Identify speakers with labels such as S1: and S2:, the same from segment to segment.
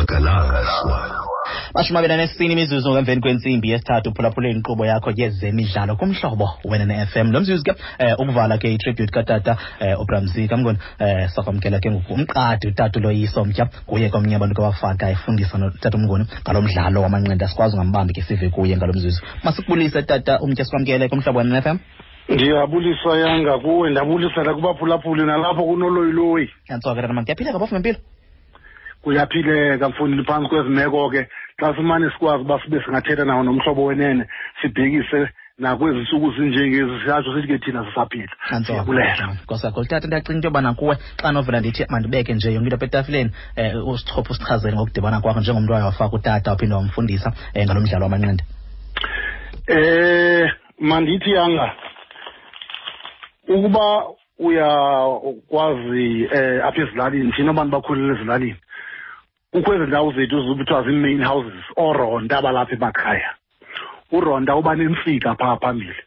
S1: akalanga swalo
S2: mashumi abini anesine imizuzu emveni kwentsimbi yesithathu uphulaphule inkqubo yakho yezemidlalo kumhlobo wena ne-fm lo mzuzu ke um ukuvala ke itribute katata eh, ubramzi kamngoni eh, sakwamkela ke ngoku umqadi utata uloyiso mtya kuye komnye abantu kwabafaka efundisa notata umngoni ngalo mdlalo wamanqindi asikwazi ungambambi ke sive kuye ngalo mzuzu. Masikubulise tata umtya sikwamkele kumhlobo wena ne-fm
S3: ndiyabulisa yanga kuwe ndabulisa nakubaphulaphuli nalapho kunoloyiloyi.
S2: Yantsoka tata mam kuyaphileka kabofu
S3: kuyaphileka mfundini phantsi kwezimeko ke xa simane sikwazi uba sibe singathetha nawo nomhlobo wenene sibhekise nakwezi ntsuku zinjengezi siyatsho sithi ke thina sisaphila. Siyabulela.
S2: Nkosakho tata ndiyacinga into yobana kuwe xa novela ndithi mandibeke nje yonke into apha etafileni um usichophe usichazele ngokudibana kwakho njengomntu waye wafaka utata waphinde wamfundisa um ngalo mdlalo wamanqindi.
S3: Um mandithi anga ukuba uyakwazi um apha ezilalini thina abantu bakhulele ezilalini kukho ezi ndawo zethu zibuthiwa zii-main houses oronta abalapha emakhaya. Uronta uba nentsika phaa phambili.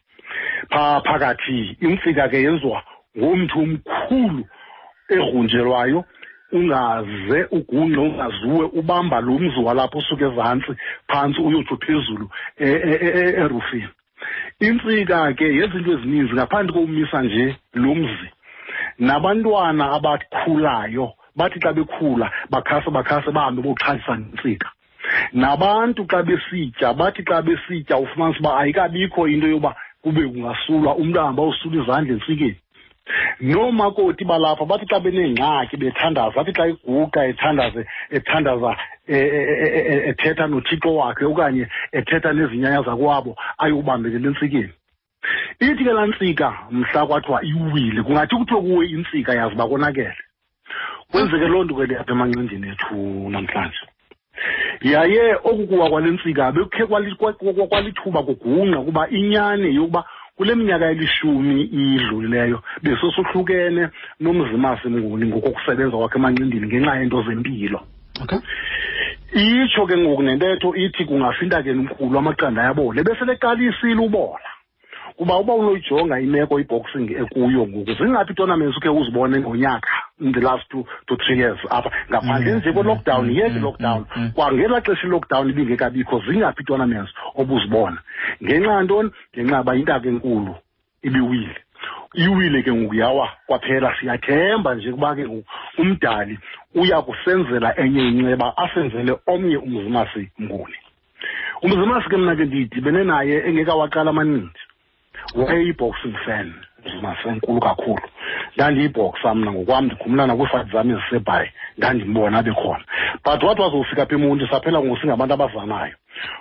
S3: Phaa phakathi intsika ke yenziwa ngomthi omkhulu egrunjelwayo ungaze ugungqe ungazuwe ubamba lo mzi walapho usuke ezantsi phantsi uyotsho phezulu erufini. Intsika ke yezinto ezininzi ngaphandle komisa nje lo mzi. Nabantwana abakhulayo bathi xa bekhula bakhase bakhase bahambe boxhasisa nentsika nabantu xa besitya bathi xa besitya ufumanisa uba ayikabikho into yoba kube kungasulwa umntu ahamba usula izandla entsikeni. Noomakoti balapha bathi xa beneengxaki bethandaza bathi xa iguqa ethandaze ethandaza ethetha nothixo wakhe okanye ethetha nezinyanya zakwabo ayobambelela entsikeni. Ithi ke laa ntsika mhla kwathiwa iwile kungathi kuthiwe kuwe intsika yazi uba konakele kwenzeke loo nto ke apha emancindini ethu namhlanje. Yaye oku kuwa kwale ntsika bekukhe kwalithuba kugungqa kuba inyani yokuba kule minyaka elishumi idlulileyo besesohlukene nomzimasi mnguni ngokokusebenza kwakhe emancindini ngenxa yeento zempilo.
S2: Okay.
S3: Itsho ke ngoku nentetho ithi kungafintakeni umkhulu amaqanda ayabole beseleqalisile ubola. Kuba uba unoyijonga imeko iboxing ekuyo ngoku zingaphi tournaments ukhe uzibone ngonyaka in the last two to three years apha? Ngaphandle nje kwe-lockdown yeke lockdown kwangelaa xesha i-lockdown ibingekabikho zingaphi tournaments obuzibona? Ngenxa yantoni ngenxa yoba intaka enkulu ibiwile. Iwile ke ngoku yawa kwaphela siyathemba nje kuba ke ngoku umdali uya kusenzela enye inceba asenzele omnye umzimasi nguni. Umzimasi ke mna ke ndidibene naye engekawaqala amaninzi. Wayeyi-boxing fan mzimasi enkulu kakhulu. Ndandiyibhoxa mna ngokwam ndikhumlana kwiifayithi zam ezisebhayi ndandimbona bekhona but wathi wazofika apha emonti saphela ngoku singabantu abazanayo.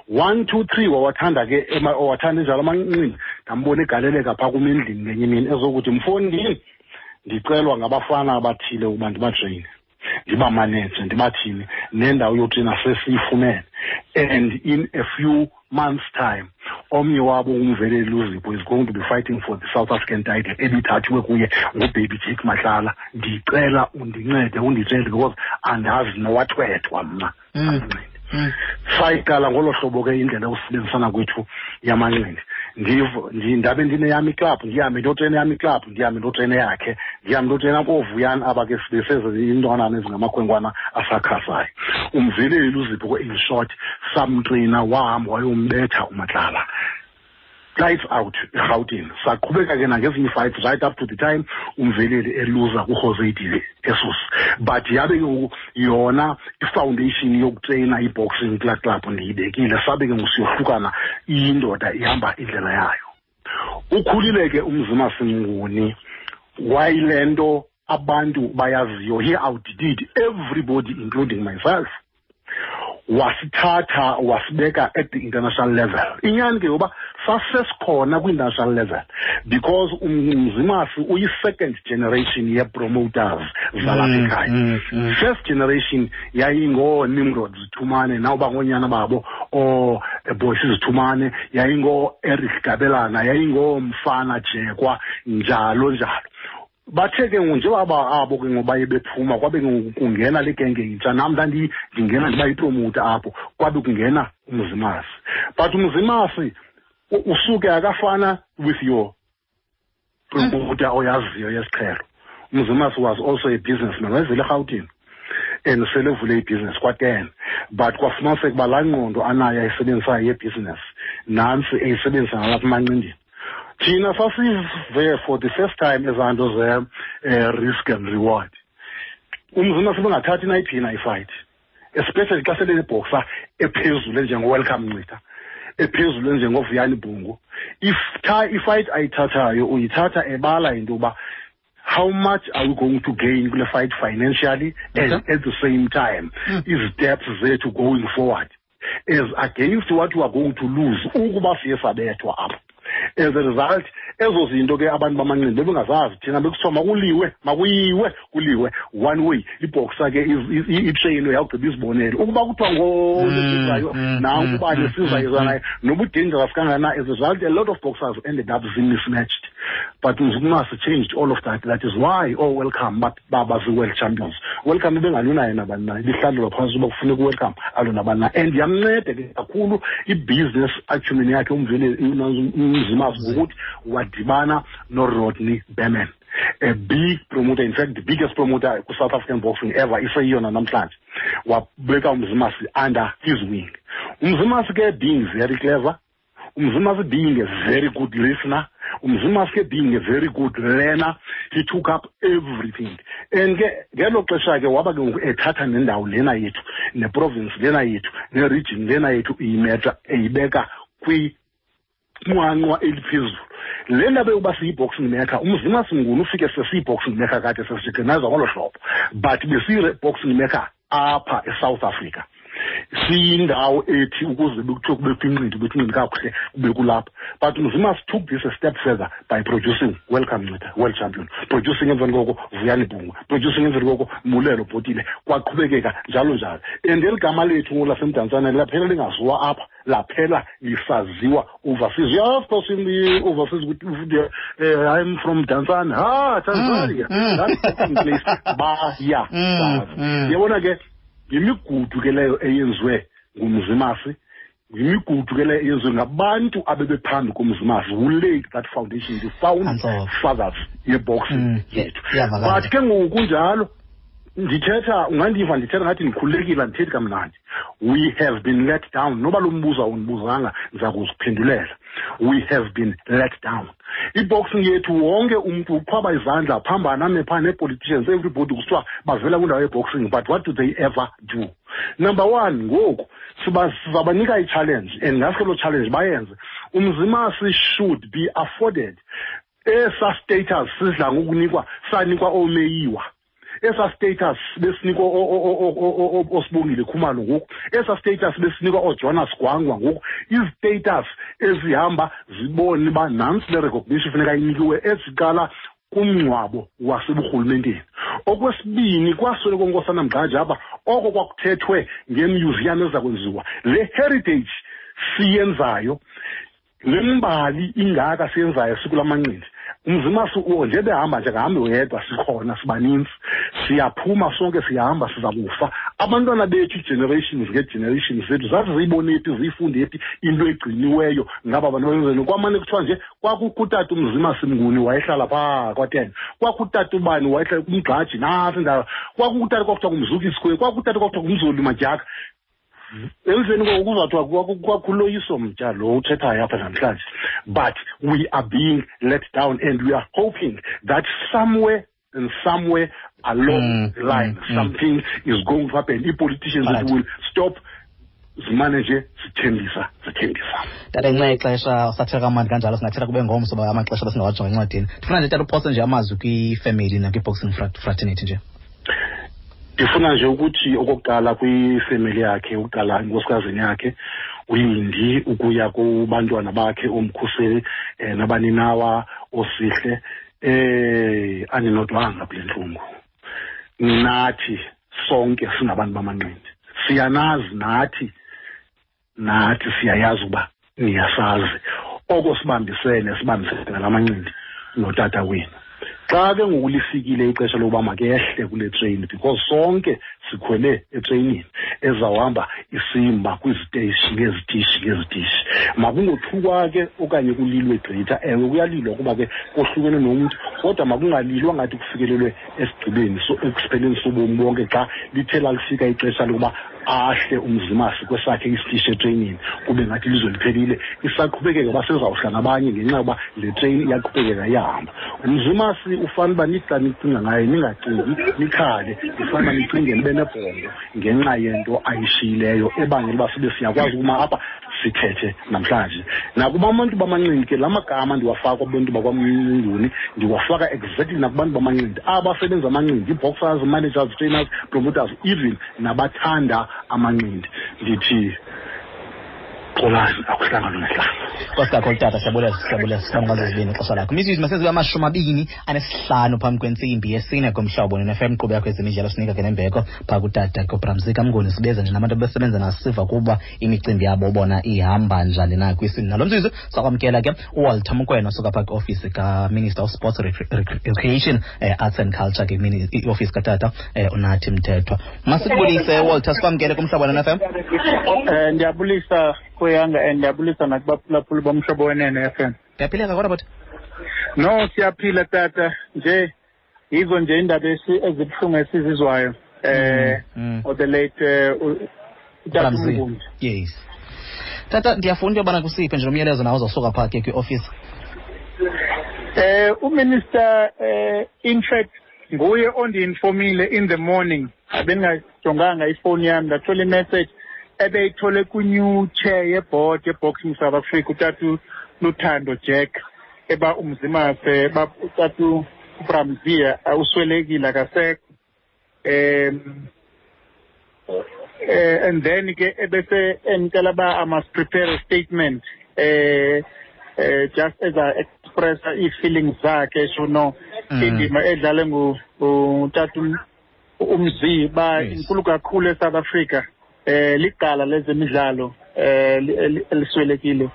S3: One two three wawathanda ke wawathanda enjalo amancinci ndambona egaleleka phaa kum endlini ngenye imini. Ezokuthi mfondini ndicelwa ngabafana abathile ukuba ndibatreyine. Ndibamaneje ndibathini nendawo yotreyina sesiyifumene. And in a few months time omnye wabo umveleli uzipho is going to be fighting for the south african title ebithathiwe kuye ngubaby jake mahlala ndicela undincede unditshele because andazi nowathwethwa mna.
S2: Mm.
S3: sayiqala ngolo hlobo ke indlela usebenzisana kwethu yamanqindi. Ndabe ndineyam iklabhu ndihambe ndotrena yam iklabhu ndihambe ndotrena yakhe ndihambe ndotrena koovuyana aba ke beseze intwanana ezingamakhwenkwana asakhasayo umveleli uzipho in short samtrina wahamba wayombetha umatlala lights out erhawutini saqhubeka ke nangezinye iifights right up to the time umveleli eluza kurhoseidile esus but yabe ke ngoku yona ifoundation yokutreyina i-boxing kulaa club ndiyibekile sabe ke ngoku siyohlukana iyindoda ihamba indlela yayo. Ukhulile ke umzimasi mnguni wayile nto abantu bayaziyo? He outdid everybody including myself. Wasithatha wasibeka at the international level. Inyani ke yoba sasesikhona kwi-international level because umzimasi uyi-second generation ye-promoters zalapha ekhaya. first generation yayingoo-nimrod zithumane nawuba ngoonyana babo ooboyce zithumane yayingoo-eric gabelana yayingoomfana jekwa njalo njalo. Bathe ke ngoku njengoba abo ke ngoku baye bephuma kwabe ke ngoku kungena le genge intsha. Nam ndandingena ndiba yipromota apho kwabe kungena umzimasi but umzimasi usuke akafana with your promoter oyaziyo yesiqhelo. Umzimasi was also a businessman wayezele erhawutini and selevule ibhizinesi kwa-ten. But kwafumaniseka uba laa ngqondo anayo ayisebenzisayo yebhizinesi nantsi eyisebenzisa nalapha emanqindini thina sasive for the first time ezaa nto ze-risk and reward. Umzima sebengathathi nayiphina ifight especially xa selenebhoxa ephezulu enjengo-welcome ncitha. Ephezulu enjengovuyani bhungu if tha ifight ayithathayo uyithatha ebala into yoba how much are we going to gain kule fight financially and
S2: Okay.
S3: at the same time
S2: Mm.
S3: izi-steps zethu going forward as against what we are going to lose ukuba siye sabethwa apha as a result ezo zinto ke abantu bamanqindi bebengazazi thina bekusithiwa makuliwe makuyiwe kuliwe. One way ibhoxa ke is- i- i- itreyini yawugqiba izibonele ukuba kuthiwa ngolesizayo
S2: mm,
S3: nanku
S2: mm,
S3: ubani
S2: mm,
S3: sizayeza
S2: mm,
S3: naye noba udangerous kangana as a result a lot of boxers ended up zi-mismatched but mzumasi changed all of that. That is why oh welcome ba- baba zi-world champions. Welcome ibengalunayo nabani na ibihlalelwa phantsi uba kufuneka uwelcome alo nabani na and yamnceda ke kakhulu i-business acumen yakhe umvele umzimasi ngokuthi wadibana norodney berman a big promoter in fact the biggest promoter ku-south african boxing ever iseyiyona namhlanje. Wabeka umzimasi under his wing. Umzimasi ke being very clever umzimasi being a very good listener. Umzimasi ke being a very good learner. He took up everything. And ke ngelo xesha ke waba ke ngoku ethatha nendawo lena yethu neprovince lena yethu neregion lena yethu iyimetra eyibeka kwinqwanqwa eliphezulu. Le ndaba yokuba siyi-boxing maker umzima singuni ufike sesiyi-boxing maker kade sesijigeneza ngolo hlobo. But besiyi-boxing maker apha esouth africa. Siyindawo ethi ukuze bekuthiwe kubekho inqindi bethu inqindi kakuhle kube kulapha but mzima took this a step further by producing. Welcome nceda. World champion. Producing emveni koko vuyani bhungu. Producing emveni koko mulelo bhotile. Kwaqhubekeka njalo njalo. And eli gama lethu lasemdantsane laphela lingaziwa apha. Laphela lisaziwa overseas. Yeah of course in the overseas with, with the, uh, i'm from dantsane ah tanzania.
S2: Mm, mm.
S3: that's the place. Baya
S2: Mm, mm.
S3: yabona ke yimigudu ke leyo eyenziwe ngumzimasi yimigudu ke leyo eyenziwe ngabantu abebephambi komzimasi who laid that foundation the found
S2: Antsofa.
S3: fathers yeboxing
S2: Mm,
S3: yethu
S2: iyavakala.
S3: but ke ngoku kunjalo ndithetha ungandiva ndithetha ngathi ndikhululekile andithethi kamnandi. We have been let down. Noba lo mbuzo awundibuzanga ndiza kuziphendulela. We have been let down. Iboxing yethu wonke umntu uqhwaba izandla phambana ame phaa nee-politicians everybody kusithiwa bavela kwindawo yeboxing but what do they ever do? Number one ngoku siba- sizabanika i-challenge and ngaske loo challenge bayenze. Umzimasi should be afforded. Esa status sidla ngokunikwa sanikwa oomeyiwa esa status besinikwa osibongile khumalo ngoku. Esa status besinikwa oojonas gwangwa ngoku. Izistatus ezihamba zibone uba nantsi le recognition funeka inikiwe eziqala kumngcwabo waseburhulumenteni. Okwesibini kwasoloko nkosana mgxaja apha oko kwakuthethwe ngemuseum eza kwenziwa. Le heritage siyenzayo le mbali ingaka siyenzayo sikula manqindi. Umzimasi uwo nje behamba nje ngahambe wedwa sikhona sibaninzi siyaphuma sonke siyahamba siza kufa abantwana bethu generations ngegenerations zethu zathi ziyibone phi ziyifunde phi into egciniweyo ngaba bantu benzeni kwamane kuthiwa nje kwakutata umzimasi mnguni wayehlala phaa kwaten kwakutata ubani wayehlala kumgxaji nasi ndawo kwakutata kwakuthiwa ngumzuki isikhwe kwakutata kwakuthiwa ngumzoli majaka emveni koko kuzawuthiwa kwaku- kwakhuloyiso mtya lo uthethayo apha namhlanje but we are being let down and we are hoping that somewhere and somewhere along
S2: Mm,
S3: the line
S2: mm, mm.
S3: something is going to happen. Ii-politicians that will stop zimane nje zithembisa zithembisa
S2: tata ngenxa yexesha usathetha kamandi kanjalo singathetha kube ngomso ba amaxesha besingawajonga encwadini. Ndifuna nje tata uphose nje amazwi kwifemeli nakwi-boxing frat- fraternity nje
S3: ndifuna nje ukuthi okokuqala kwifemeli yakhe ukuqala enkosikazini yakhe uyindi ukuya kubantwana bakhe omkhuseli um nabaninawa osihle eh andinodwanga kule ntlungu. Nathi sonke singabantu bamanqindi. Siyanazi nathi nathi siyayazi uba niyasazi. Oko sibambisene sibambisene ngalamanqindi notata wenu xa ke ngoku lifikile ixesha lokuba makehle kule train because sonke sikhwele etreyinini ezawuhamba isimba kwiziteshi ngezitishi ngezitishi. Makungothukwa ke okanye kulilwe gqitha ewe kuyalilwa kuba ke kohlukene nomntu kodwa makungalilwa ngathi kufikelelwe esigqibeni so ekusipheleni sobomi bonke xa lithe lalifika ixesha lokuba ahle umzimasi kwesakhe isitishi etreyinini kube ngathi lizwe liphelile. Isaqhubekeka basezawuhla nabanye ngenxa yokuba le treyini iyaqhubekeka iyahamba umzimasi ufane uba nithi xa nicinga ngaye ningacingi nikhale. Ifane uba nicinge nibe nebhongo ngenxa yento ayishiyileyo ebangela uba sibe siyakwazi ukuma apha sithethe namhlanje. Nakuba abantu bamanqindi ke la magama ndiwafaka kwabantu bakwamnguni ndiwafaka exactly nakubantu bamanqindi abasebenza amanqindi ii-boxers managers trainers promoters even nabathanda amanqindi ndithi akuhlanga nehlanga
S2: nkosi kakhulu tata siyabulela siyabulela sisamukwazi zibini ixesha lakho mizuzu masenziwe amashumi abini anesihlanu phambi kwentsimbi yesine komhlobo nefm nkqubo yakho ezemidlalo sinika ke nembeko phaa kutata kobramzika mngoni sibeza nje nabantu abasebenza nasiva kuba imicimbi yabo bona ihamba njani na kwisini nalo mzuzu sakwamkela ke uwalter mkwena osuka phaa kwiofisi kaminister of sports Recre- Recre- recreation eh, arts and culture ke iofisi katata eh, unathi mthethwa masikubulise walter sikwamkele kumhlobo nefm
S1: Eh ndiyabulisa kuyanga and ndiyabulisa nakubaphulaphuli bomhlobo wenene FM.
S2: ndiyaphileka kodwa bot
S1: No siyaphila tata nje yizo nje indaba esi- ezibuhlungu esizizwayo eh
S2: Mm, mm.
S1: of the late eh, u- utata
S2: Ramsey.
S1: Mnguni.
S2: yes tata ndiyafuna into yobana kusiphe nje nomyalezo nawo uzawusuka phaa ke kwiofisi
S1: Eh uminister eh in fact nguye ondiinformile in the morning abengajonganga ifoni yami ndathola imessage ebeyithole ku-new chair yeboard yeboxing south africa utatu luthando jack eba umzimase utatu bramzia uswelekile akasekho um eh and then ke ebese engicela ba I must prepare a statement eh eh just as I express i-feelings zakhe so no
S2: Mm.
S1: indima edlale ngu utatu umzi ba
S2: Yes.
S1: inkulu kakhulu eSouth Africa eh ligala lezemidlalo eh li- eli- eliswelekile.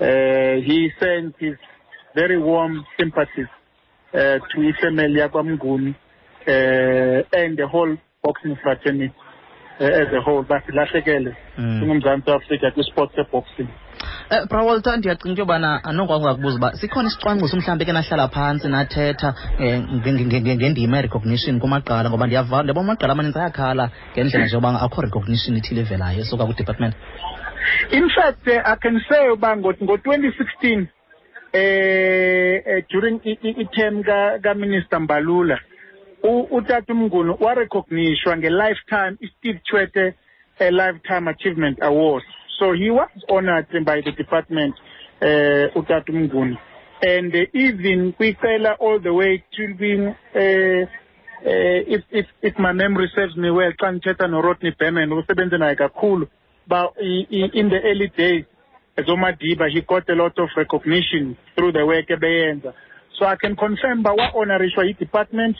S1: Eh he sends his very warm sympathies uh, to ifamily yakwamnguni uh, and the whole boxing fraternity uh, as a whole. Basilahlekele
S2: Mm.
S1: singumzantsi afrika kwisport seboxing
S2: Eh bra Walter ndiyacinga into yobana anokwazi ngakubuza uba sikhona isicwangciso mhlawumbi ke nahlala phantsi nathetha um nge- nge- nge- ngendima e-recognition kumagqala ngoba ndiyava ndiyabona amagqala amaninzi ayakhala ngendlela nje yoba akho recognition ithile evelayo esuka kwidepartment
S1: in fact uh, i can say uba ngo-twenty sixteen um during i- i- i-term ka- kaminister mbalula utata umnguni warecognishwa nge-lifetime i-steve chwete lifetime achievement award so he was honored by the department uh, utata umnguni and uh, even kwicela all the way to being uh, uh, if, if, if my memory serves me well xa ndithetha norodney berman usebenze naye kakhulu but in the early days as Omadiba, he got a lot of recognition through the work ebeyenza. So I can confirm ba wa honorishwa i-department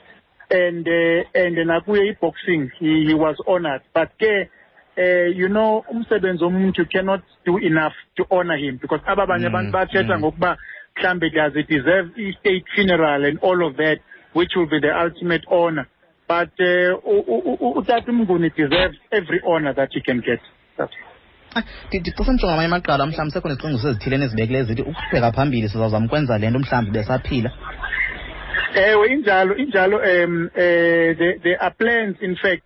S1: and uh, and nakuye i-boxing he, he was honored. But ke uh, you know umsebenzi womuntu cannot do enough to honor him because ababanye
S2: Mm,
S1: abantu bathetha
S2: mm.
S1: ngokuba mhlambe does it deserve i-state funeral and all of that which will be the ultimate honor. But uh, u- u- u- utata Mnguni deserves every honor that he can get. That's
S2: Ah, ndi- ndixisa ndijonga amanye amagqala mhlawumbi sekho nezicwangciso ezithileni ezibekileyo zithi ukuqhubeka phambili sizawuzama ukwenza le nto mhlawumbi besaphila
S1: Ewe injalo injalo um eh there, are plans in fact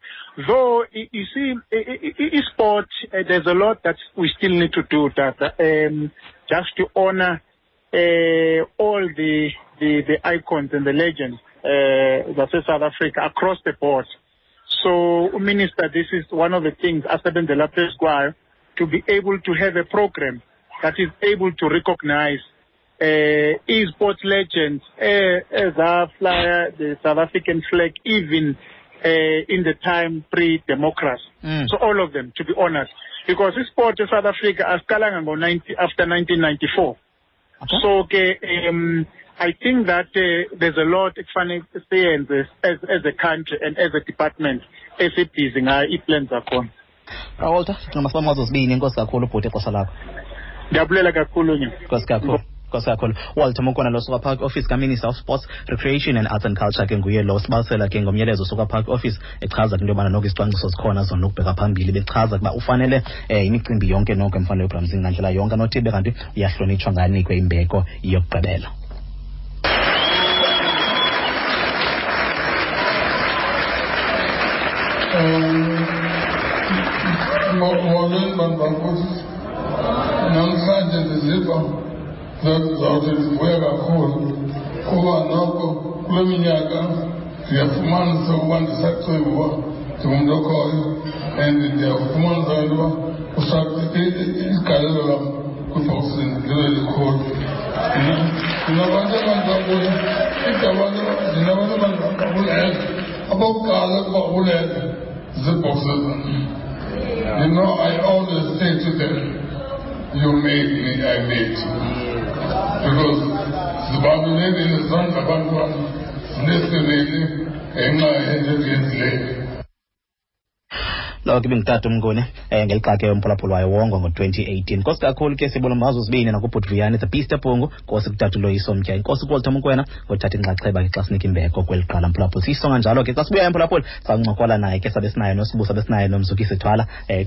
S1: though you see i-sport uh, there's a lot that we still need to do Tata um just to honor uh, all the, the the icons and the legends uh that South Africa across the board. So minister this is one of the things asebenzela phezu kwayo to be able to have a program that is able to recognize uh, e-sports legends uh, as a flyer the South African flag even uh, in the time pre-democracy.
S2: Mm.
S1: So all of them to be honest, because sport in South Africa asiqalanga ngo 90 after 1994.
S2: Okay.
S1: So ke um, I think that uh, there's a lot ekufanele siyenze as as a country and as a department esibhizi ngayo ii-plans zakhona.
S2: bra Walter ndicinga masibamwazo zibini inkosi kakhulu ubhuti ixesha lakho
S1: Ndiyabulela kakhulu nyana.
S2: nkosi kakhulu nkosi kakhulu walter mokwana lo suka park office kaminister of sports recreation and arts and culture ke nguye lo sibalisela ke ngomyalezo suka park office echaza ke into yobana noko izicwangciso zikhona zona ukubheka phambili bechaza ukuba ufanele um imicimbi yonke noko emfanele yobramzini ngandlela yonke. Nothi be kanti uyahlonitshwa nganikwe imbeko yokugqibela.
S4: Molweni bantu bakuthi namhlanje ndiziva zawuthi ndivuya kakhulu kuba noko kule minyaka ndiyafumanisa ukuba ndisacinga uba ndingumntu okhoyo and ndiyafumanisa into uba igalelo lam kwibhoksini libe likhulu ndinabantu abantu bakuthi idabantu ndinabantu abantu bakulenza abokuqala ukuba ulenza ziibhoksini You know, I always say to them, you made me, I made you. Because zibalulekile izandla abantwana zinesibini ngenxa yento
S2: lo ke bengitata umnguni um ngeli xa ke umphulaphula wayo wongo ngo-2018 nkosi kakhulu ke sibona mbazo zibini nakubhuti vuyani the beast ebhungu nkosi kutata uloyiso mtya. Inkosi kuwalter kwena ngothatha inxaxheba ke xa sinika imbeko kweli qala mphulaphula siyisonga njalo ke xa sibuya emphulaphula sancokola naye ke sabe sinayo nosibusa besinayo nomzukisithwala um